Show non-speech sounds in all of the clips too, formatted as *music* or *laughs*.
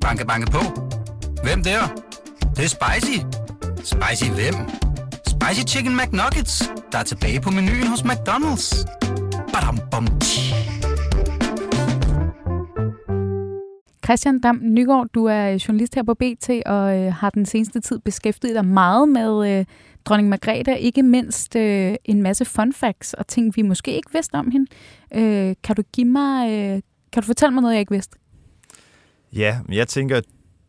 Banke, banke på. Hvem der? Det, det er spicy. Spicy hvem? Spicy Chicken McNuggets, der er tilbage på menuen hos McDonald's. Badum, bom, tji. Christian Dam Nygaard, du er journalist her på BT og øh, har den seneste tid beskæftiget dig meget med øh, dronning Margrethe, ikke mindst øh, en masse fun facts og ting, vi måske ikke vidste om hende. Øh, kan du give mig, øh, kan du fortælle mig noget, jeg ikke vidste? Ja, men jeg tænker,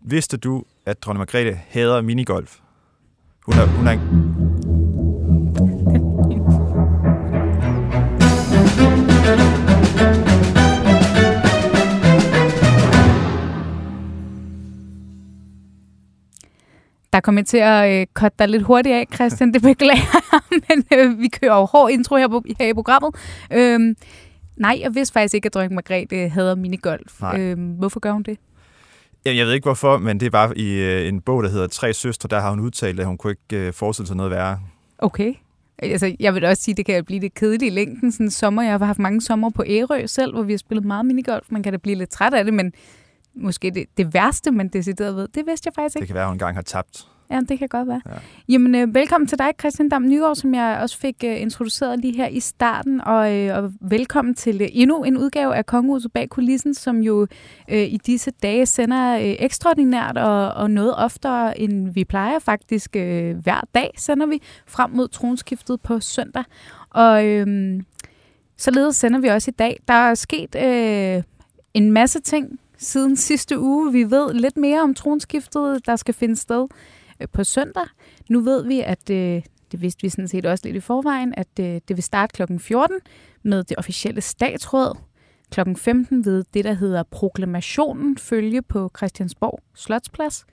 vidste du, at dronning Margrethe hader minigolf? Hun er, hun er en... Der kommer til at øh, cutte dig lidt hurtigt af, Christian. Det beklager *laughs* men øh, vi kører jo hård intro her, på, her i programmet. Øhm, nej, jeg vidste faktisk ikke, at dronning Margrethe hader minigolf. Nej. Øhm, hvorfor gør hun det? Jamen, jeg ved ikke hvorfor, men det er bare i øh, en bog, der hedder Tre Søstre, der har hun udtalt, at hun kunne ikke øh, forestille sig noget værre. Okay. Altså, jeg vil også sige, det kan blive lidt kedeligt i længden. Sådan sommer, jeg har haft mange sommer på Ærø selv, hvor vi har spillet meget minigolf. Man kan da blive lidt træt af det, men måske det, det værste, man decideret ved, det vidste jeg faktisk ikke. Det kan være, at hun engang har tabt. Ja, det kan godt være. Ja. Jamen, øh, velkommen til dig, Christian Dam Nygaard, som jeg også fik øh, introduceret lige her i starten. Og, øh, og velkommen til øh, endnu en udgave af Kongehuset bag kulissen, som jo øh, i disse dage sender øh, ekstraordinært og, og noget oftere, end vi plejer faktisk. Øh, hver dag sender vi frem mod tronskiftet på søndag. Og øh, således sender vi også i dag. Der er sket øh, en masse ting siden sidste uge. Vi ved lidt mere om tronskiftet, der skal finde sted Øh, på søndag. Nu ved vi, at øh, det vidste vi sådan set også lidt i forvejen, at øh, det vil starte kl. 14 med det officielle statsråd. Kl. 15 ved det, der hedder proklamationen følge på Christiansborg Slotsplads.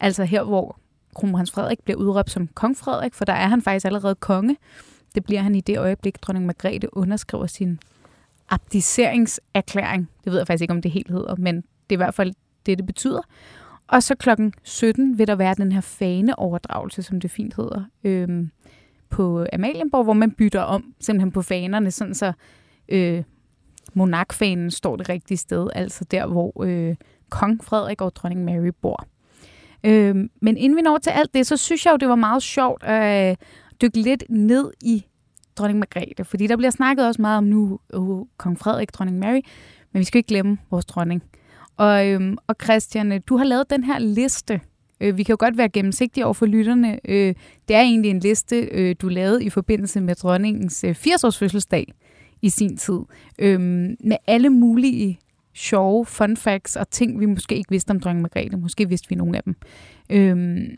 Altså her, hvor kronprins Frederik bliver udråbt som kong Frederik, for der er han faktisk allerede konge. Det bliver han i det øjeblik, dronning Margrethe underskriver sin abdiceringserklæring. Det ved jeg faktisk ikke, om det helt hedder, men det er i hvert fald det, det betyder. Og så klokken 17 vil der være den her faneoverdragelse, som det fint hedder, øhm, på Amalienborg, hvor man bytter om simpelthen på fanerne, sådan så øh, monarkfanen står det rigtige sted, altså der, hvor øh, kong Frederik og dronning Mary bor. Øh, men inden vi når til alt det, så synes jeg jo, det var meget sjovt at øh, dykke lidt ned i dronning Margrethe, fordi der bliver snakket også meget om nu øh, kong Frederik, dronning Mary, men vi skal ikke glemme vores dronning. Og, øhm, og Christian, øh, du har lavet den her liste. Øh, vi kan jo godt være gennemsigtige over for lytterne. Øh, det er egentlig en liste, øh, du lavede i forbindelse med dronningens øh, 80-års fødselsdag i sin tid. Øh, med alle mulige sjove fun facts og ting, vi måske ikke vidste om dronning Margrethe. Måske vidste vi nogle af dem. Øh,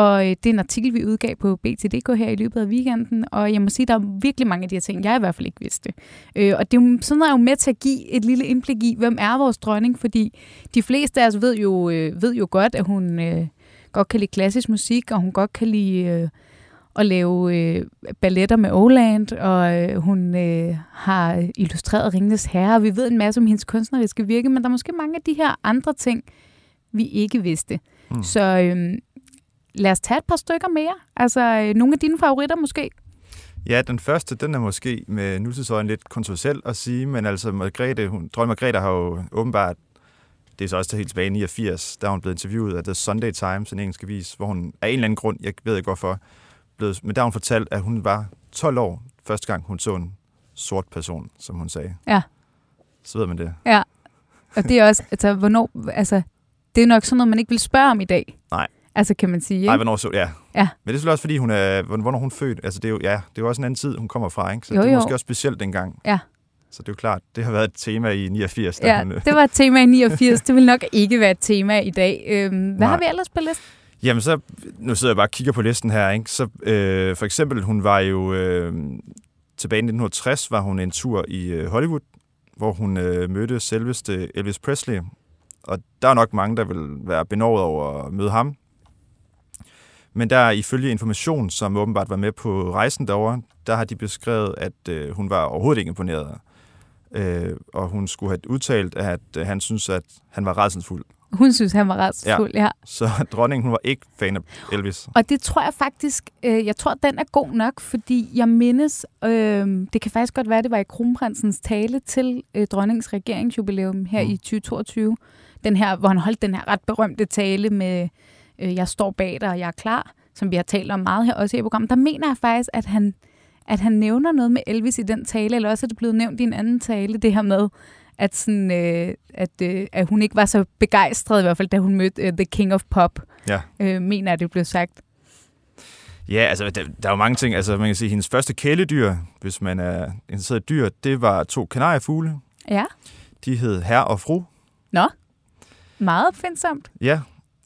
og øh, det er en artikel, vi udgav på BTDK her i løbet af weekenden, og jeg må sige, der er virkelig mange af de her ting, jeg i hvert fald ikke vidste. Øh, og det er jo, sådan er jo med til at give et lille indblik i, hvem er vores dronning, fordi de fleste af os ved jo, øh, ved jo godt, at hun øh, godt kan lide klassisk musik, og hun godt kan lide øh, at lave øh, balletter med Oland, og øh, hun øh, har illustreret Ringenes Herre, og vi ved en masse om hendes kunstneriske virke, men der er måske mange af de her andre ting, vi ikke vidste. Mm. Så... Øh, lad os tage et par stykker mere. Altså, øh, nogle af dine favoritter måske? Ja, den første, den er måske med nutidsøjen lidt kontroversiel at sige, men altså Margrethe, hun, dronning Margrethe har jo åbenbart, det er så også helt tilbage i 89, der hun blevet interviewet af The Sunday Times, en engelsk avis, hvor hun af en eller anden grund, jeg ved ikke hvorfor, blevet, men der har hun fortalt, at hun var 12 år første gang, hun så en sort person, som hun sagde. Ja. Så ved man det. Ja, og det er også, altså, hvornår, altså, det er nok sådan noget, man ikke vil spørge om i dag. Nej. Altså, kan man sige, ikke? Nej, hvornår så, ja. Ja. Men det er selvfølgelig også, fordi hun er, hvornår hun er født. Altså, det er jo, ja, det er jo også en anden tid, hun kommer fra, ikke? Så Jo, det er jo. måske også specielt dengang. Ja. Så det er jo klart, det har været et tema i 89. da Ja, hun, det var et tema i 89. Det vil nok ikke være et tema i dag. Øhm, hvad Nej. har vi ellers på listen? Jamen så, nu sidder jeg bare og kigger på listen her, ikke? Så øh, for eksempel, hun var jo, øh, tilbage i 1960 var hun en tur i øh, Hollywood, hvor hun øh, mødte selveste Elvis Presley. Og der er nok mange, der vil være benovet over at møde ham. Men der ifølge information, som åbenbart var med på rejsen derover, der har de beskrevet, at øh, hun var overhovedet ikke imponeret. Øh, og hun skulle have udtalt, at øh, han synes, at han var redselsfuld. Hun synes, han var ret fuld, ja. ja. Så *laughs* dronningen, hun var ikke fan af Elvis. Og det tror jeg faktisk, øh, jeg tror, den er god nok, fordi jeg mindes, øh, det kan faktisk godt være, det var i kronprinsens tale til øh, dronningens regeringsjubilæum her mm. i 2022. den her, hvor han holdt den her ret berømte tale med, øh, jeg står bag dig, og jeg er klar, som vi har talt om meget her også i programmet, der mener jeg faktisk, at han, at han nævner noget med Elvis i den tale, eller også er det blevet nævnt i en anden tale, det her med, at, sådan, øh, at, øh, at hun ikke var så begejstret, i hvert fald da hun mødte øh, The King of Pop, Ja. øh, mener at det blev sagt. Ja, altså, der, der er jo mange ting. Altså, man kan sige, hendes første kæledyr, hvis man er interesseret i dyr, det var to kanariefugle. Ja, De hed herre og fru. nå, meget opfindsomt. Ja.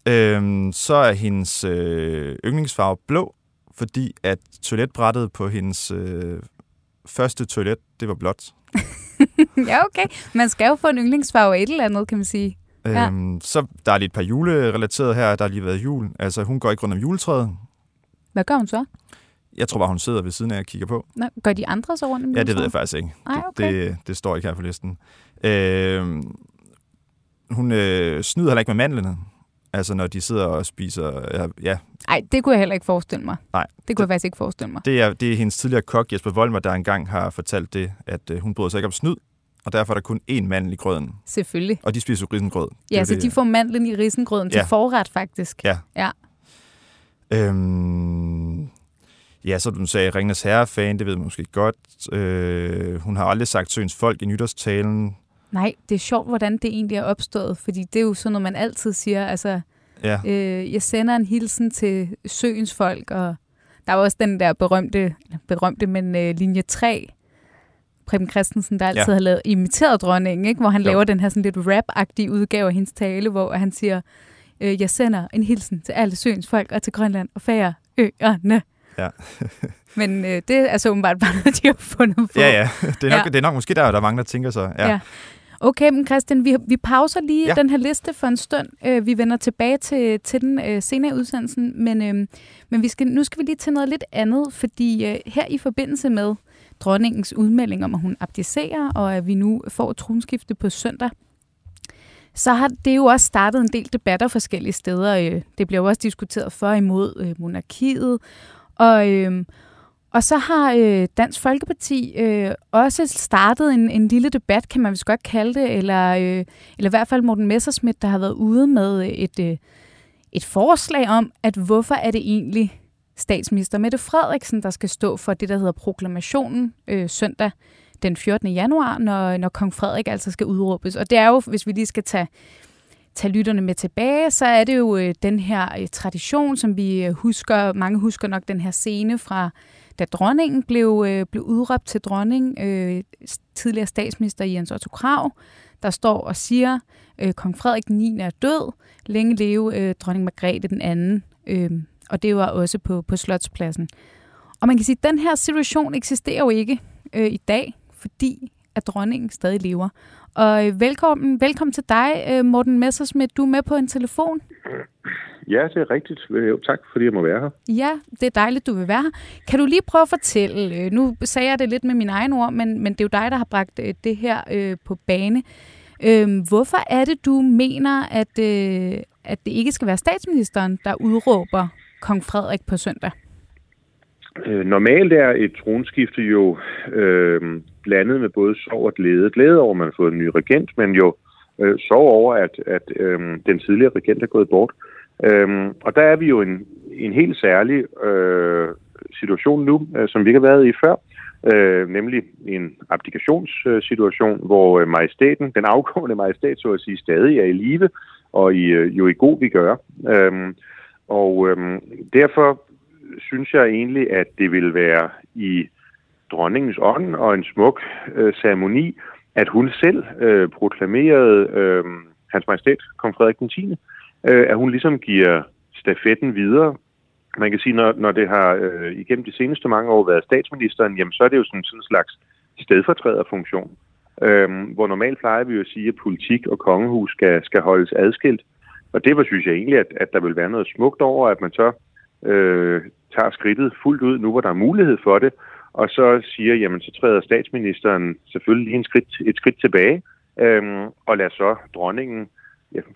Øhm, så er hendes øh, yndlingsfarve blå, fordi at toiletbrættet på hendes øh, første toilet, det var blåt. *laughs* ja, okay. Man skal jo få en yndlingsfarve af et eller andet, kan man sige. Ja. Øhm, så der er lidt et par julerelateret her. Der har lige været jul. Altså, hun går ikke rundt om juletræet. Hvad gør hun så? Jeg tror bare, hun sidder ved siden af og kigger på. Nå, gør de andre så rundt om Ja, det ved jeg faktisk ikke. Ej, okay. det, det, det står ikke her på listen. Øh, hun øh, snyder heller ikke med mandlene. Altså, når de sidder og spiser... Ja, ja Nej, det kunne jeg heller ikke forestille mig. Nej, Det kunne jeg faktisk ikke forestille mig. det, er, det er hendes tidligere kok, Jesper Volmer, der engang har fortalt det, at øh, hun bryder sig ikke om snyd, og derfor er der kun én mandel i grøden. Selvfølgelig. Og de spiser jo risengrød. Ja, så det, de får mandlen i risengrøden til Ja. forret, faktisk. Ja. ja. Øhm, ja, så du sagde, Ringnes Herre-fan, det ved man måske godt. Øh, hun har aldrig sagt Søens folk i nytårstalen. Nej, det er sjovt, hvordan det egentlig er opstået, fordi det er jo sådan noget, man altid siger. Altså, Ja, øh, jeg sender en hilsen til søens folk, og der er jo også den der berømte, berømte men øh, linje 3, Preben Christensen, der altid Ja. har lavet imiteret dronningen, ikke? hvor han Jo. laver den her sådan lidt rap-agtige udgave af hendes tale, hvor han siger, øh, jeg sender en hilsen til alle søens folk og til Grønland og Færøerne. Ja. *laughs* men øh, det er så åbenbart bare noget, de har fundet på. ja, ja. Det er, nok, Ja. det er nok måske der, der er mange, der tænker så. Ja. Ja. Okay, men Christian, vi, vi pauser lige ja. Den her liste for en stund. Øh, vi vender tilbage til, til den øh, senere i udsendelsen, men, øh, men vi skal, nu skal vi lige til noget lidt andet, fordi øh, her i forbindelse med dronningens udmelding om, at hun abdicerer, og at vi nu får tronskifte på søndag, så har det jo også startet en del debatter forskellige steder. Øh, Det bliver jo også diskuteret for og imod øh, monarkiet, og... Øh, og så har øh, Dansk Folkeparti øh, også startet en, en lille debat, kan man vist godt kalde det, eller, øh, eller i hvert fald Morten Messerschmidt, der har været ude med øh, et, øh, et forslag om, at hvorfor er det egentlig statsminister Mette Frederiksen, der skal stå for det, der hedder proklamationen øh, søndag den 14. januar, når, når kong Frederik altså skal udråbes. Og det er jo, hvis vi lige skal tage tage lytterne med tilbage, så er det jo øh, den her øh, tradition, som vi øh, husker, mange husker nok den her scene fra, da dronningen blev, øh, blev udråbt til dronning, øh, tidligere statsminister Jens Otto Krav, der står og siger, øh, kong Frederik 9. er død, længe leve øh, dronning Margrethe den anden, øh, og det var også på, på Slotspladsen. Og man kan sige, at den her situation eksisterer jo ikke øh, i dag, fordi at dronningen stadig lever. Og øh, velkommen, velkommen til dig, øh, Morten Messersmith. Du er med på en telefon. Øh, Ja, det er rigtigt. Øh, Jo, tak, fordi jeg må være her. Ja, det er dejligt, du vil være her. Kan du lige prøve at fortælle, øh, nu sagde jeg det lidt med mine egne ord, men, men det er jo dig, der har bragt øh, det her øh, på bane. Øh, hvorfor er det, du mener, at, øh, at det ikke skal være statsministeren, der udråber kong Frederik på søndag? Øh, Normalt er et tronskifte jo øh, blandet med både sorg og glæde. Glæde over, at man har fået en ny regent, men jo øh, sorg over, at, at øh, den tidligere regent er gået bort. Øh, Øhm, og der er vi jo i en, en helt særlig øh, situation nu, øh, som vi ikke har været i før. Øh, nemlig en abdikationssituation, hvor øh, majestæten, den afgående majestæt, så at sige, stadig er i live, og i, øh, jo i god vi gør. Øhm, og øh, derfor synes jeg egentlig, at det vil være i dronningens ånd og en smuk øh, ceremoni, at hun selv øh, proklamerede øh, hans majestæt, kong Frederik den 10., øh, at hun ligesom giver stafetten videre. Man kan sige, når, når det har øh, igennem de seneste mange år været statsministeren, jamen så er det jo sådan, sådan en slags stedfortræderfunktion. Øh, hvor normalt plejer vi jo at sige, at politik og kongehus skal, skal holdes adskilt. Og det var, synes jeg egentlig, at, at der vil være noget smukt over, at man så øh, tager skridtet fuldt ud, nu hvor der er mulighed for det, og så siger, jamen så træder statsministeren selvfølgelig lige en skridt, et skridt tilbage, øhm, og lader så dronningen, øh,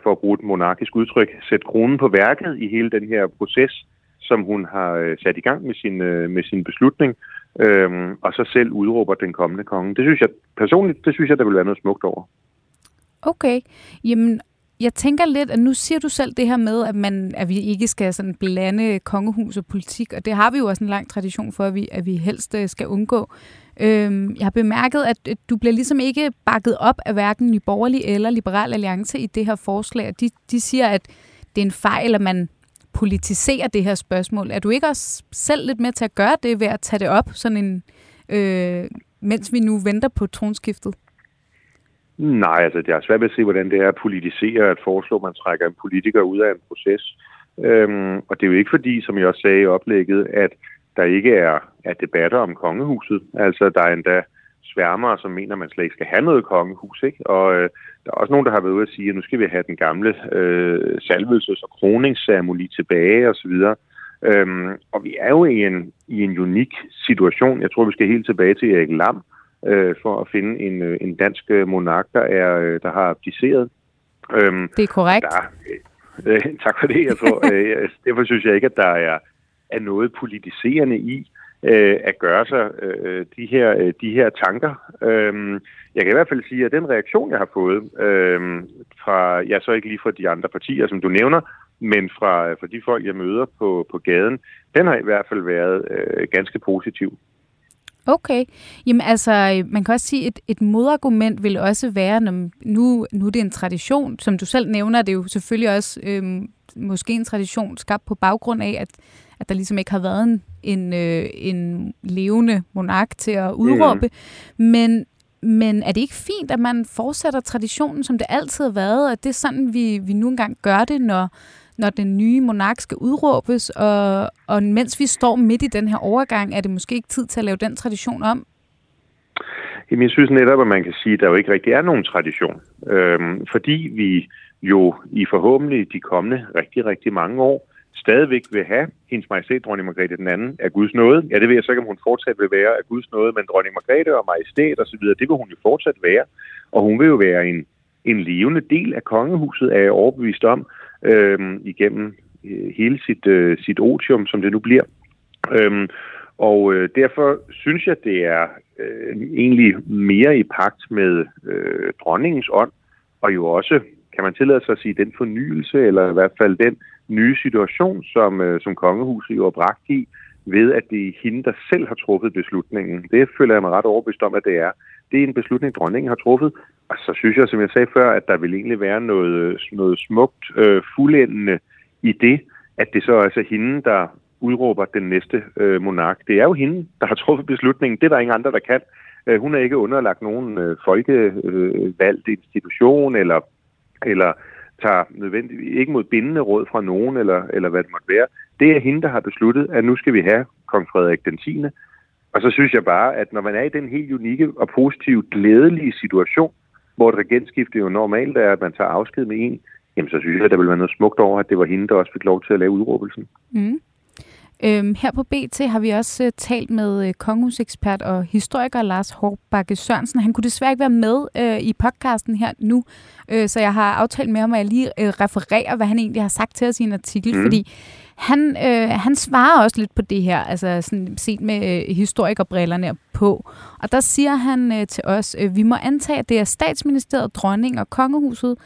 for at bruge et monarkisk udtryk, sætte kronen på værket i hele den her proces, som hun har øh, sat i gang med sin, øh, med sin beslutning, øhm, og så selv udråber den kommende konge. Det synes jeg personligt, det synes jeg, der vil være noget smukt over. Okay, jamen, jeg tænker lidt, at nu siger du selv det her med, at, man, at vi ikke skal sådan blande kongehus og politik, og det har vi jo også en lang tradition for, at vi, at vi helst øh, skal undgå. Øhm, jeg har bemærket, at du bliver ligesom ikke bakket op af hverken Nye Borgerlige eller Liberal Alliance i det her forslag. De, de siger, at det er en fejl, at man politiserer det her spørgsmål. Er du ikke også selv lidt med til at gøre det ved at tage det op, sådan en, øh, mens vi nu venter på tronskiftet? Nej, altså det er svært at se, hvordan det er at politisere at foreslå, at man trækker en politiker ud af en proces. Øhm, og det er jo ikke fordi, som jeg også sagde i oplægget, at der ikke er, er debatter om kongehuset. Altså der er endda sværmere, som mener, at man slet ikke skal have noget kongehus. Ikke? Og øh, der er også nogen, der har været ude at sige, at nu skal vi have den gamle øh, salvelses- og kroningsceremoni tilbage osv. Øhm, og vi er jo i en, i en unik situation. Jeg tror, vi skal helt tilbage til Erik Lam, øh, for at finde en, øh, en dansk øh, monark, der, er, øh, der har abdiceret. Øhm, det er korrekt. Der, øh, *laughs* tak for det. Jeg tror, *laughs* øh, derfor synes jeg ikke, at der er, er noget politiserende i øh, at gøre sig øh, de, her, øh, de her tanker. Øh, jeg kan i hvert fald sige, at den reaktion, jeg har fået øh, fra, ja, så ikke lige fra de andre partier, som du nævner, men fra, fra de folk, jeg møder på, på gaden, den har i hvert fald været øh, ganske positiv. Okay. Jamen altså, man kan også sige, at et, et modargument vil også være, når nu, nu er det en tradition, som du selv nævner, det er jo selvfølgelig også øh, måske en tradition skabt på baggrund af, at, at der ligesom ikke har været en, en, øh, en levende monark til at udråbe. Mm. Men, men er det ikke fint, at man fortsætter traditionen, som det altid har været, at det er sådan, vi, vi nu engang gør det, når, når den nye monark skal udråbes, og, og mens vi står midt i den her overgang, er det måske ikke tid til at lave den tradition om? Jamen, jeg synes netop, at man kan sige, at der jo ikke rigtig er nogen tradition. Øhm, fordi vi jo i forhåbentlig de kommende rigtig, rigtig mange år stadigvæk vil have hendes majestæt, dronning Margrethe den anden, af Guds nåde. Ja, det ved jeg så ikke, om hun fortsat vil være af Guds nåde, men dronning Margrethe og majestæt osv., det vil hun jo fortsat være. Og hun vil jo være en, en levende del af kongehuset, er jeg overbevist om Øhm, øh, igennem hele sit, øh, sit otium, som det nu bliver. Øh, og øh, derfor synes jeg, det er øh, egentlig mere i pagt med øh, dronningens ånd, og jo også, kan man tillade sig at sige, den fornyelse, eller i hvert fald den nye situation, som, øh, som kongehuset jo er bragt i, ved at det er hende, der selv har truffet beslutningen. Det føler jeg mig ret overbevist om, at det er. Det er en beslutning, dronningen har truffet, og så synes jeg, som jeg sagde før, at der vil egentlig være noget, noget smukt øh, fuldendende i det, at det så er altså hende, der udråber den næste øh, monark. Det er jo hende, der har truffet beslutningen. Det er der ingen andre, der kan. Øh, hun er ikke underlagt nogen øh, folkevalgt øh, institution, eller, eller tager nødvendigt, ikke mod bindende råd fra nogen, eller, eller hvad det måtte være. Det er hende, der har besluttet, at nu skal vi have kong Frederik den 10. Og så synes jeg bare, at når man er i den helt unikke og positive, glædelige situation, hvor et regentskifte jo normalt er, at man tager afsked med en, jamen så synes jeg, at der vil være noget smukt over, at det var hende, der også fik lov til at lave udråbelsen. Mm. Øhm, her på BT har vi også uh, talt med uh, kongehusekspert og historiker Lars Hårbakke Sørensen. Han kunne desværre ikke være med uh, i podcasten her nu, uh, så jeg har aftalt med ham, at jeg lige uh, refererer, hvad han egentlig har sagt til os i en artikel, mm. fordi han, øh, han svarer også lidt på det her, altså sådan set med øh, historikerbrillerne på. Og der siger han øh, til os, øh, vi må antage, at det er statsministeriet, dronning og kongehuset,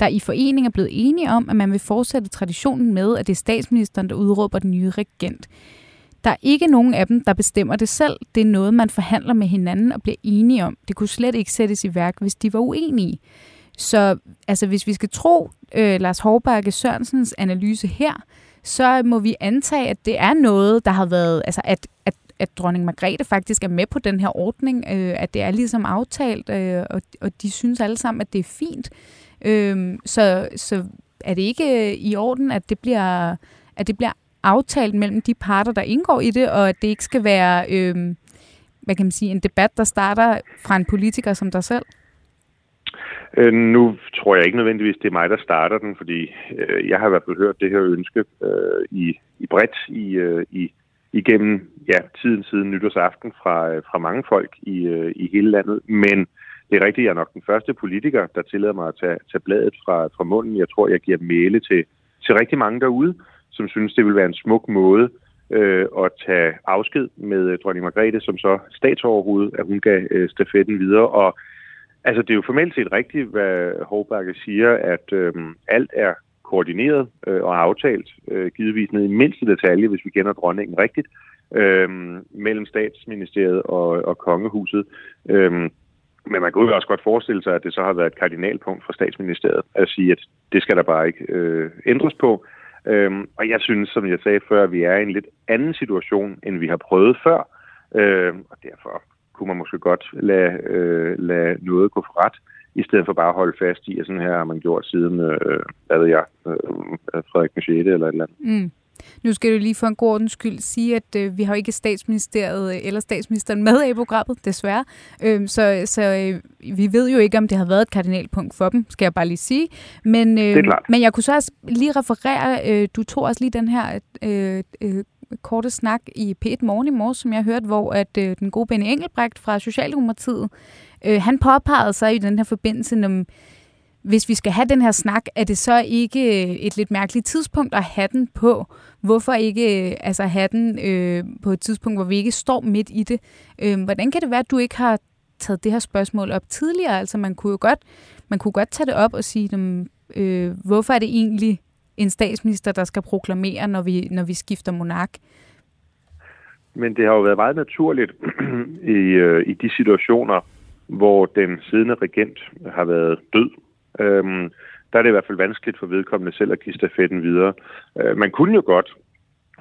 der i forening er blevet enige om, at man vil fortsætte traditionen med, at det er statsministeren, der udråber den nye regent. Der er ikke nogen af dem, der bestemmer det selv. Det er noget, man forhandler med hinanden og bliver enige om. Det kunne slet ikke sættes i værk, hvis de var uenige. Så altså, hvis vi skal tro øh, Lars Hårbakke Sørensens analyse her, så må vi antage, at det er noget, der har været, altså at, at, at dronning Margrethe faktisk er med på den her ordning, øh, at det er ligesom aftalt, øh, og, og de synes alle sammen, at det er fint. Øh, så, så er det ikke øh, i orden, at det bliver, at det bliver aftalt mellem de parter, der indgår i det, og at det ikke skal være, øh, hvad kan man sige, en debat, der starter fra en politiker som dig selv? Øh, nu tror jeg ikke nødvendigvis, det er mig, der starter den, fordi øh, jeg har i hvert fald hørt det her ønske øh, i, i bredt i, øh, i, igennem ja, tiden siden nytårsaften fra, øh, fra mange folk i, øh, i hele landet. Men det er rigtigt, jeg er nok den første politiker, der tillader mig at tage, tage bladet fra, fra munden. Jeg tror, jeg giver male til, til rigtig mange derude, som synes, det vil være en smuk måde øh, at tage afsked med øh, dronning Margrethe, som så statsoverhoved, at hun gav øh, stafetten videre. Og Altså, det er jo formelt set rigtigt, hvad Hovbakke siger, at øh, alt er koordineret øh, og aftalt, øh, givetvis ned i mindste detalje, hvis vi kender dronningen rigtigt, øh, mellem statsministeriet og, og kongehuset. Øh, men man kunne jo også godt forestille sig, at det så har været et kardinalpunkt fra statsministeriet at sige, at det skal der bare ikke øh, ændres på. Øhm, og jeg synes, som jeg sagde før, at vi er i en lidt anden situation, end vi har prøvet før. Øhm, og derfor kunne man måske godt lade, øh, lade noget gå for ret, i stedet for bare at holde fast i, at sådan her har man gjort siden, øh, hvad ved jeg, øh, Frederik 6. eller et eller andet. Mm. Nu skal du lige for en god ordens skyld sige, at øh, vi har jo ikke statsministeriet øh, eller statsministeren med i programmet, desværre. Øh, så så øh, vi ved jo ikke, om det har været et kardinalpunkt for dem, skal jeg bare lige sige. Men, øh, men jeg kunne så også lige referere, øh, du tog også lige den her øh, øh, korte snak i P1 Morgen i morges, som jeg hørte, hvor at øh, den gode Benny Engelbrecht fra Socialdemokratiet, øh, han påpegede sig i den her forbindelse, om hvis vi skal have den her snak, er det så ikke øh, et lidt mærkeligt tidspunkt at have den på? Hvorfor ikke øh, altså have den øh, på et tidspunkt, hvor vi ikke står midt i det? Øh, hvordan kan det være, at du ikke har taget det her spørgsmål op tidligere? Altså man kunne jo godt, man kunne godt tage det op og sige, øh, hvorfor er det egentlig en statsminister, der skal proklamere, når vi, når vi skifter monark? Men det har jo været meget naturligt *clears throat* i, øh, i de situationer, hvor den siddende regent har været død. Øhm, der er det i hvert fald vanskeligt for vedkommende selv at give stafetten videre. Øh, man kunne jo godt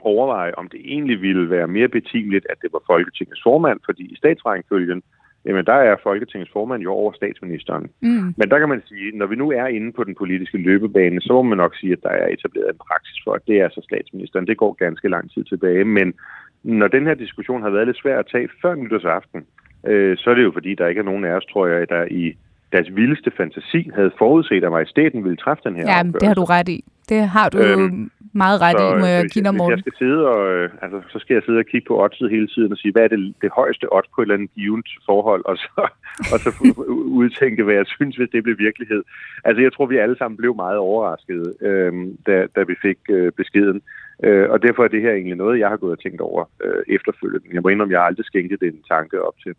overveje, om det egentlig ville være mere betimeligt, at det var Folketingets formand, fordi i statsrækkefølgen, jamen der er Folketingets formand jo over statsministeren. Mm. Men der kan man sige, når vi nu er inde på den politiske løbebane, så må man nok sige, at der er etableret en praksis for, at det er så statsministeren. Det går ganske lang tid tilbage, men når den her diskussion har været lidt svær at tage før nytårsaften, øh, så er det jo fordi, der ikke er nogen af os, tror jeg, der i deres vildeste fantasi havde forudset, at majestæten ville træffe den her Ja, det har du ret i. Det har du øhm, meget ret så, i, må jeg give dig Hvis jeg skal sidde og, øh, altså, så skal jeg sidde og kigge på oddset hele tiden og sige, hvad er det, det højeste odds på et eller andet givet forhold, og så, og så *laughs* udtænke, hvad jeg synes, hvis det blev virkelighed. Altså, jeg tror, vi alle sammen blev meget overraskede, øh, da, da vi fik øh, beskeden. Øh, og derfor er det her egentlig noget, jeg har gået og tænkt over øh, efterfølgende. Jeg må indrømme, jeg har aldrig skænket den tanke op til.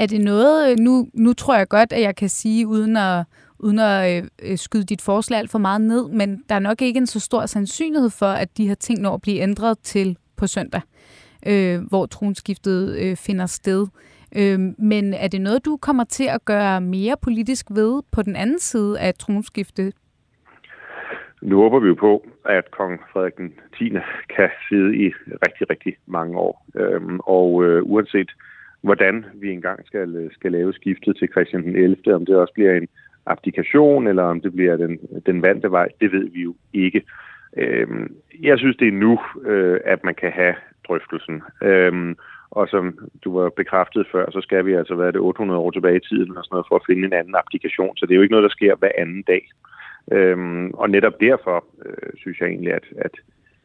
Er det noget, øh, nu, nu tror jeg godt, at jeg kan sige, uden at, uden at øh, skyde dit forslag alt for meget ned, men der er nok ikke en så stor sandsynlighed for, at de her ting når at blive ændret til på søndag, øh, hvor tronskiftet øh, finder sted. Øh, men er det noget, du kommer til at gøre mere politisk ved på den anden side af tronskiftet? Nu håber vi jo på, at kong Frederik den 10. kan sidde i rigtig, rigtig mange år. Øhm, og øh, uanset hvordan vi engang skal, skal lave skiftet til Christian den 11., om det også bliver en abdikation, eller om det bliver den, den vante vej, det ved vi jo ikke. Øhm, jeg synes, det er nu, øh, at man kan have drøftelsen. Øhm, og som du var bekræftet før, så skal vi altså være det 800 år tilbage i tiden og sådan noget, for at finde en anden applikation. Så det er jo ikke noget, der sker hver anden dag. Øhm, og netop derfor øh, synes jeg egentlig, at, at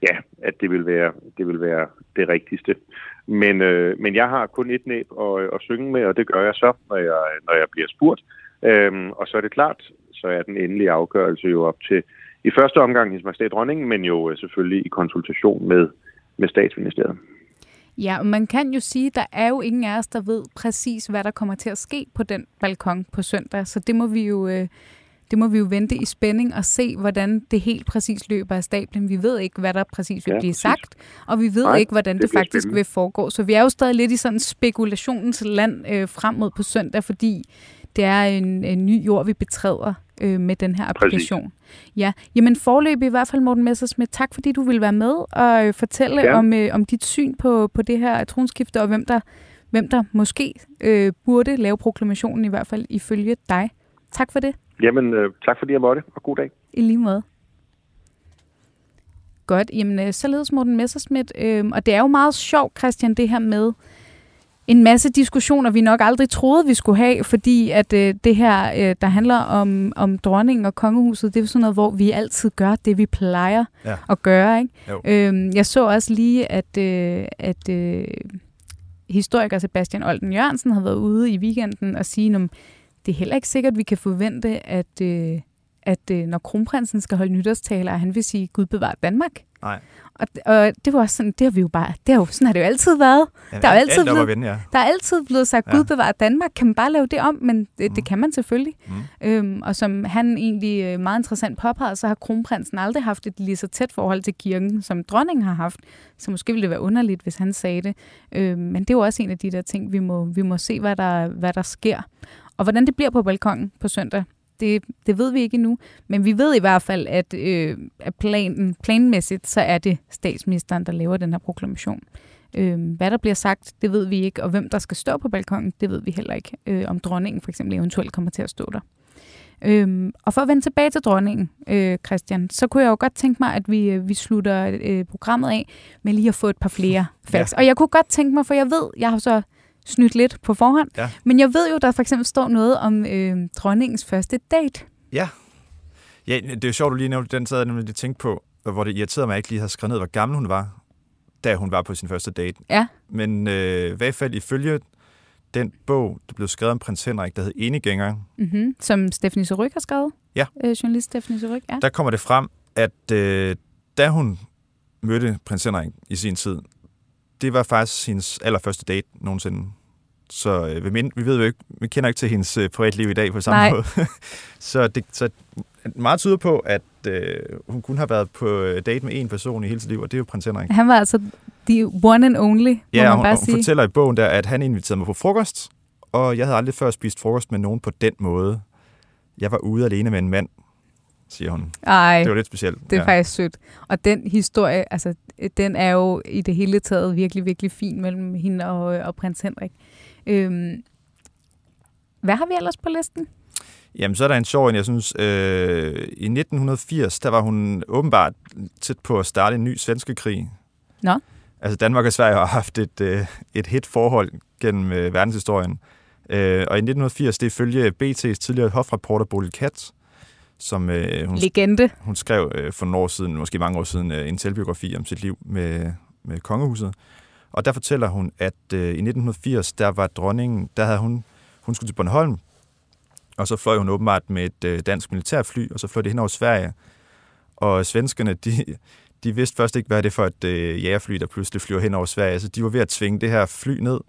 ja, at det vil være det, vil være det rigtigste. Men, øh, men jeg har kun et næb at, øh, at synge med, og det gør jeg så, når jeg, når jeg bliver spurgt. Øhm, og så er det klart, så er den endelige afgørelse jo op til i første omgang Hendes Majestæt Dronningen, men jo øh, selvfølgelig i konsultation med, med statsministeriet. Ja, og man kan jo sige, at der er jo ingen af os, der ved præcis, hvad der kommer til at ske på den balkon på søndag. Så det må vi jo øh, det må vi jo vente i spænding og se, hvordan det helt præcis løber af stablen. Vi ved ikke, hvad der præcis vil ja, blive præcis. sagt, og vi ved Nej, ikke, hvordan det, det faktisk spændende. vil foregå. Så vi er jo stadig lidt i sådan spekulationens land øh, frem mod på søndag, fordi det er en, en ny jord, vi betræder øh, med den her applikation. Præcis. Ja, jamen forløb i hvert fald, Morten Messersmith. Tak fordi du vil være med og øh, fortælle ja. om, øh, om dit syn på, på det her tronskifte, og hvem der, hvem der måske øh, burde lave proklamationen, i hvert fald ifølge dig. Tak for det. Jamen, øh, tak fordi jeg måtte, og god dag. I lige måde. Godt, jamen øh, således Morten Messersmith. Øh, og det er jo meget sjovt, Christian, det her med en masse diskussioner, vi nok aldrig troede, vi skulle have, fordi at øh, det her, øh, der handler om, om dronningen og kongehuset, det er jo sådan noget, hvor vi altid gør det, vi plejer ja. at gøre. Ikke? Øh, jeg så også lige, at, øh, at øh, historiker Sebastian Olden Jørgensen har været ude i weekenden og sige, at det er heller ikke sikkert, at vi kan forvente, at, øh, at øh, når kronprinsen skal holde nytårstaler, at han vil sige, Gud bevar Danmark. Nej. Og, og det var også sådan, det har vi jo bare, det har jo, sådan har det jo altid været. Jamen, Der er jo altid alt blevet- vende, ja. Der er altid blevet sagt, Ja. Gud bevar Danmark. Kan man bare lave det om? Men det, Mm. det kan man selvfølgelig. Mm. Øhm, og som han egentlig øh, meget interessant påpegede, så har kronprinsen aldrig haft et lige så tæt forhold til kirken, som dronningen har haft. Så måske ville det være underligt, hvis han sagde det. Øhm, men det er jo også en af de der ting, vi må, vi må se, hvad der, hvad der sker. Og hvordan det bliver på balkongen på søndag, det, det ved vi ikke endnu. Men vi ved i hvert fald, at, øh, at planen, planmæssigt, så er det statsministeren, der laver den her proklamation. Øh, hvad der bliver sagt, det ved vi ikke, og hvem der skal stå på balkongen, det ved vi heller ikke. Øh, om dronningen for eksempel eventuelt kommer til at stå der. Øhm, og for at vende tilbage til dronningen, øh, Christian, så kunne jeg jo godt tænke mig, at vi, øh, vi slutter øh, programmet af med lige at få et par flere facts. Ja. Og jeg kunne godt tænke mig, for jeg ved, jeg har så snydt lidt på forhånd, Ja. men jeg ved jo, der for eksempel står noget om øh, dronningens første date. Ja. Ja, det er jo sjovt, du lige nævnte den, havde jeg nemlig lige tænkt på, hvor det irriterede mig, at jeg ikke lige havde skrevet ned, hvor gammel hun var, da hun var på sin første date. Ja. Men øh, i hvert fald ifølge den bog, der blev skrevet om prins Henrik, der hed Enegænger, Mm-hmm. Som Stephanie Suryk har skrevet. Ja. Øh, journalist Stephanie Suryk, ja. der kommer det frem, at øh, da hun mødte prins Henrik i sin tid, det var faktisk hendes allerførste date nogensinde. Så øh, vi, vi ved jo ikke, vi kender ikke til hendes øh, privatliv i dag på samme Nej. måde. *laughs* så, det, så meget tyder på, at øh, hun kun har været på øh, date med én person i hele sit liv, og det er jo prins Henrik. Han var altså the one and only, må Ja, man og hun, bare hun sige. fortæller i bogen der, at han inviterede mig på frokost, og jeg havde aldrig før spist frokost med nogen på den måde. Jeg var ude alene med en mand, siger hun. Ej, Det var lidt specielt. det er ja. faktisk sødt. Og den historie, altså, den er jo i det hele taget virkelig, virkelig fin mellem hende og, og prins Henrik. Øhm, hvad har vi ellers på listen? Jamen, så er der en sjov en, jeg synes. Øh, I 1980, der var hun åbenbart tæt på at starte en ny svenske krig. Nå. Altså, Danmark og Sverige har haft et, øh, et hit forhold gennem øh, verdenshistorien. Øh, og i 1980, det er ifølge BT's tidligere hofrapporter Bodil Katz, som øh, hun, Legende. hun skrev øh, for nogle år siden, måske mange år siden, øh, en selvbiografi om sit liv med, med kongehuset. Og der fortæller hun, at øh, i 1980, der var dronningen, der havde hun, hun skulle til Bornholm, og så fløj hun åbenbart med et øh, dansk militærfly, og så fløj det hen over Sverige. Og svenskerne, de, de vidste først ikke, hvad det er for et øh, jægerfly, der pludselig flyver hen over Sverige. Så de var ved at tvinge det her fly ned,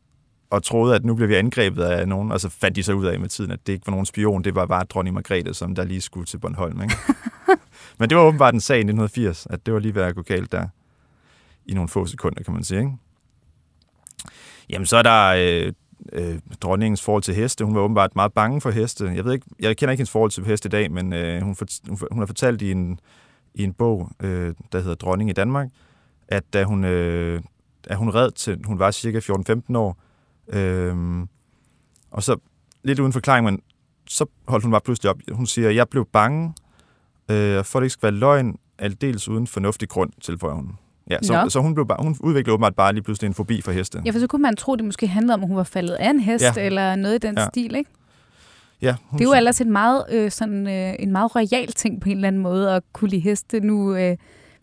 og troede, at nu bliver vi angrebet af nogen, og så fandt de så ud af med tiden, at det ikke var nogen spion, det var bare dronning Margrethe, som der lige skulle til Bornholm. Ikke? *laughs* Men det var åbenbart en sag i 1980, at det var lige ved at gå galt der i nogle få sekunder, kan man sige. Ikke? Jamen, så er der øh, øh, dronningens forhold til heste. Hun var åbenbart meget bange for heste. Jeg ved ikke, jeg kender ikke hendes forhold til heste i dag, men øh, hun, fort, hun, hun har fortalt i en, i en bog, øh, der hedder Dronning i Danmark, at da hun, øh, at hun red til, hun var cirka 14-15 år, øh, og så lidt uden forklaring, men så holdt hun bare pludselig op. Hun siger, jeg blev bange, øh, for det ikke skal være løgn, aldeles uden fornuftig grund, tilføjer hun. Ja, så, Nå. så hun, blev bare, hun udviklede åbenbart bare lige pludselig en fobi for heste. Ja, for så kunne man tro, det måske handlede om, at hun var faldet af en hest, Ja. eller noget i den Ja. stil, ikke? Ja, hun Det er jo ellers et meget, øh, sådan, øh, en meget royal ting på en eller anden måde at kunne lide heste. Nu, øh,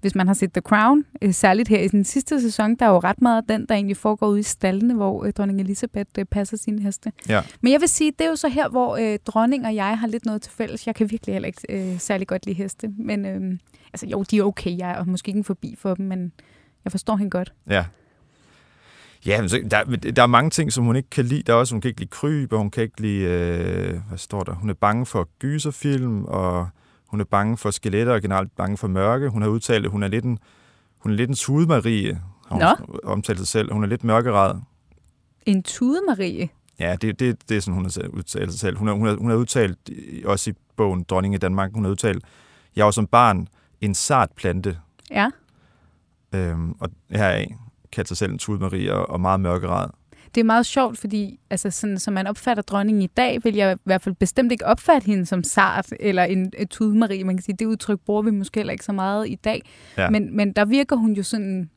hvis man har set The Crown, øh, særligt her i den sidste sæson, der er jo ret meget af den, der egentlig foregår ude i stallene, hvor øh, dronning Elisabeth øh, passer sine heste. Ja. Men jeg vil sige, det er jo så her, hvor øh, dronning og jeg har lidt noget til fælles. Jeg kan virkelig heller ikke øh, særlig godt lide heste. Men øh, altså, jo, de er okay. Jeg er måske ikke en forbi for dem, men jeg forstår hende godt. Ja. Ja, men så, der, der er mange ting, som hun ikke kan lide. Der er også, hun kan ikke lide kryb, og hun kan ikke lide, øh, hvad står der? Hun er bange for gyserfilm, og hun er bange for skeletter, og generelt bange for mørke. Hun har udtalt, at hun er lidt en, hun er lidt en tudemarie, har hun omtalt sig selv. Hun er lidt mørkeret. En tude, Marie. Ja, det, det, det er sådan, hun har udtalt sig selv. Hun har, hun har, hun har udtalt, også i bogen Dronning i Danmark, hun har udtalt, jeg var som barn en sart plante, Ja. øhm, og heraf kaldte sig selv en tudemarie og, og meget mørkeret. Det er meget sjovt, fordi altså, sådan, som man opfatter dronningen i dag, vil jeg i hvert fald bestemt ikke opfatte hende som sart eller en, en tudemarie. Man kan sige, det udtryk bruger vi måske heller ikke så meget i dag. Ja. Men, men der virker hun jo sådan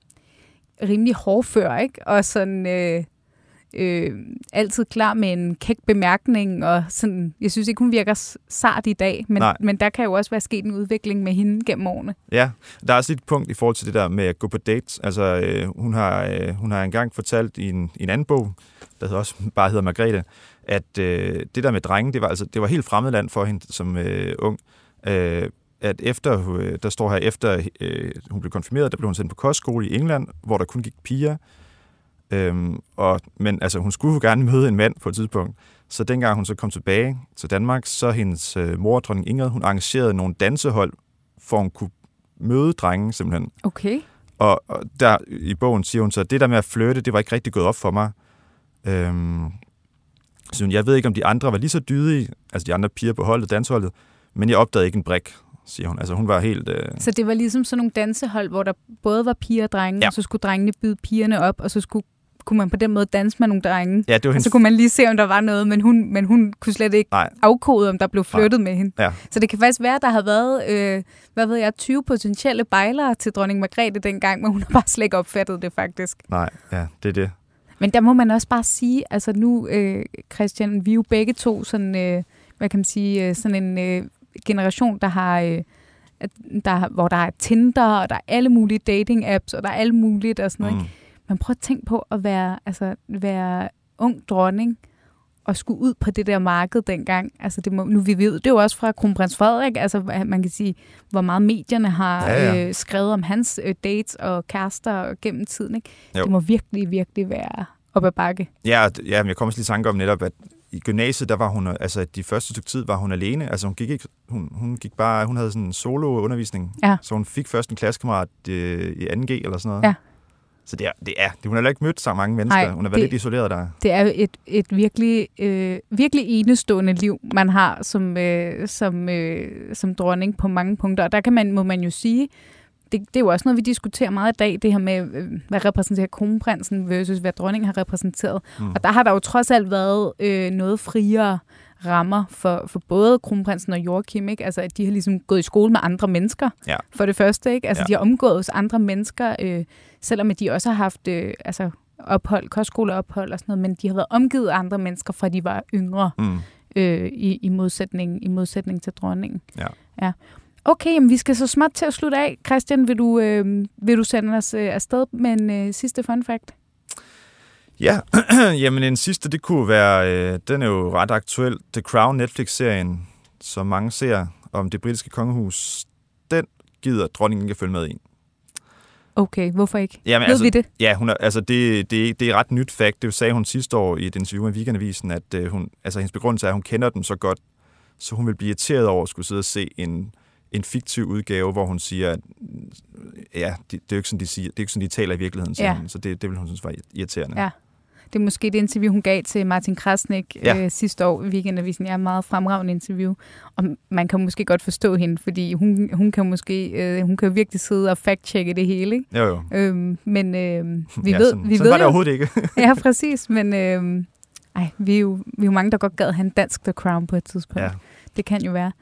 rimelig hårdfør, ikke? Og sådan øh, øh, altid klar med en kæk bemærkning. Og sådan, jeg synes ikke, hun virker sart i dag, men, Nej. men der kan jo også være sket en udvikling med hende gennem årene. Ja, der er også et punkt i forhold til det der med at gå på dates. Altså, øh, hun, har, øh, hun har engang fortalt i en, i en anden bog, der hedder også bare hedder Margrethe, at øh, det der med drenge, det var, altså, det var helt fremmedland for hende som øh, ung. øh, at efter, øh, der står her, efter øh, hun blev konfirmeret, der blev hun sendt på kostskole i England, hvor der kun gik piger. Øhm, og, men altså, hun skulle jo gerne møde en mand på et tidspunkt. Så dengang hun så kom tilbage til Danmark, så hendes øh, mor, dronning Ingrid, hun arrangerede nogle dansehold, for hun kunne møde drenge simpelthen. Okay. Og, og der i bogen siger hun så, at det der med at flytte, det var ikke rigtig gået op for mig. Øhm, så hun, jeg ved ikke, om de andre var lige så dydige, altså de andre piger på holdet, dansholdet, men jeg opdagede ikke en brik, siger hun. Altså hun var helt... Øh... Så det var ligesom sådan nogle dansehold, hvor der både var piger og drenge, Ja. og så skulle drengene byde pigerne op, og så skulle, kunne man på den måde danse med nogle drenge. Ja, det var Og hendes... så kunne man lige se, om der var noget, men hun, men hun kunne slet ikke Nej, afkode, om der blev flyttet med hende. ja. Så det kan faktisk være, at der har været, øh, hvad ved jeg, 20 potentielle bejlere til dronning Margrethe dengang, men hun har bare slet ikke opfattet det faktisk. Nej, ja, det er det. Men der må man også bare sige, altså nu, øh, Christian, vi er jo begge to sådan, øh, hvad kan man sige, øh, sådan en øh, generation, der har, øh, der, hvor der er Tinder, og der er alle mulige dating-apps, og der er alle muligt og sådan noget. Mm. Mm. Men prøv at tænke på at være, altså, være ung dronning, og skulle ud på det der marked dengang. Altså det må, nu vi ved det er jo også fra kronprins Frederik, altså man kan sige, hvor meget medierne har Ja, ja. Øh, skrevet om hans øh, dates og kærester gennem tiden. Ikke? Jo. Det må virkelig, virkelig være op ad bakke. Ja, ja, men jeg kommer også lige i tanke om netop, at i gymnasiet, der var hun, altså de første stykke tid var hun alene. Altså hun gik ikke, hun, hun gik bare, hun havde sådan en solo-undervisning. Ja. Så hun fik først en klassekammerat øh, i 2G eller sådan noget. Ja. Så det er, det er, hun har ikke mødt så mange mennesker. Nej, hun har været det- lidt isoleret der. Det er jo et, et virkelig, øh, virkelig enestående liv, man har som, øh, som, øh, som dronning på mange punkter. Og der kan man, må man jo sige, det, det er jo også noget, vi diskuterer meget i dag, det her med, øh, hvad repræsenterer kronprinsen versus hvad dronningen har repræsenteret. Mm. Og der har der jo trods alt været øh, noget friere rammer for, for både kronprinsen og Joachim, ikke? Altså, at de har ligesom gået i skole med andre mennesker, Ja. for det første, ikke? Altså, Ja. de har omgået andre mennesker, øh, selvom at de også har haft øh, altså, ophold, kostskoleophold og sådan noget, men de har været omgivet af andre mennesker, fra de var yngre, Mm. øh, i, i, modsætning, i modsætning til dronningen. Ja. ja. Okay, jamen, vi skal så småt til at slutte af. Christian, vil du, øh, vil du sende os øh, afsted med en øh, sidste fun fact? Ja, *clears throat* jamen en sidste, det kunne være, øh, den er jo ret aktuel, The Crown Netflix-serien, som mange ser om det britiske kongehus, den gider dronningen ikke følge med i. Okay, hvorfor ikke? Jamen, Ved altså, vi det? Ja, hun er, altså det, det, det er ret nyt fakt. Det sagde hun sidste år i et interview med Weekendavisen, at øh, hun, altså, hendes begrundelse er, at hun kender dem så godt, så hun vil blive irriteret over at skulle sidde og se en, en fiktiv udgave, hvor hun siger, at ja, det, det, er jo ikke sådan, de siger, det er jo ikke sådan, de taler i virkeligheden, Ja. hun. så det, det vil hun synes var irriterende. Ja. Det er måske det interview, hun gav til Martin Krasnik Ja. øh, sidste år i Weekendavisen. Jeg er meget fremragende interview. Og man kan måske godt forstå hende, fordi hun, hun kan måske øh, hun kan virkelig sidde og fact-checke det hele. Ikke? Jo, jo. Øhm, men øh, vi ja, ved, sådan, vi sådan ved var det overhovedet ikke. *laughs* ja, præcis. Men øh, ej, vi, er jo, vi er jo mange, der godt gad have en dansk The Crown på et tidspunkt. ja. Det kan jo være.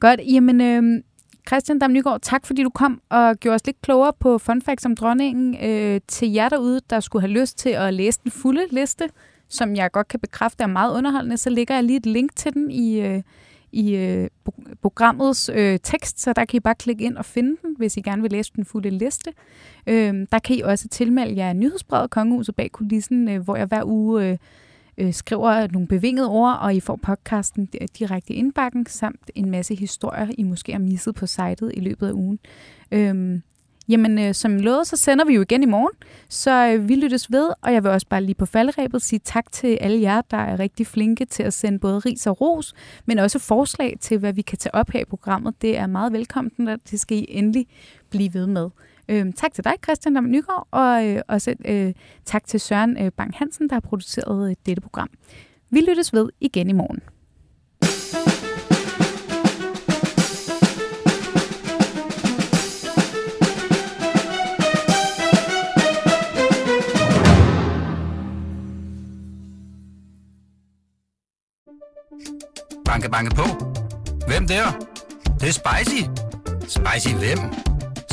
Godt, jamen øh, Christian Dam Nygaard, tak fordi du kom og gjorde os lidt klogere på fun facts om dronningen. Øh, til jer derude, der skulle have lyst til at læse den fulde liste, som jeg godt kan bekræfte er meget underholdende, så lægger jeg lige et link til den i, øh, i øh, programmets øh, tekst, så der kan I bare klikke ind og finde den, hvis I gerne vil læse den fulde liste. Øh, der kan I også tilmelde jer nyhedsbrevet Kongehuset bag kulissen, øh, hvor jeg hver uge øh, øh, skriver nogle bevingede ord, og I får podcasten direkte i indbakken, samt en masse historier, I måske har misset på sitet i løbet af ugen. Øhm, jamen, øh, som lovet, så sender vi jo igen i morgen, så øh, vi lyttes ved, og jeg vil også bare lige på faldrebet sige tak til alle jer, der er rigtig flinke til at sende både ris og ros, men også forslag til, hvad vi kan tage op her i programmet. Det er meget velkommen, og det skal I endelig blive ved med. Øhm, tak til dig, Christian Dam Nygaard, og øh, også øh, tak til Søren øh, Bang Hansen, der har produceret øh, dette program. Vi lyttes ved igen i morgen. Banke, banke på. Hvem der? Det, det er spicy. Spicy hvem?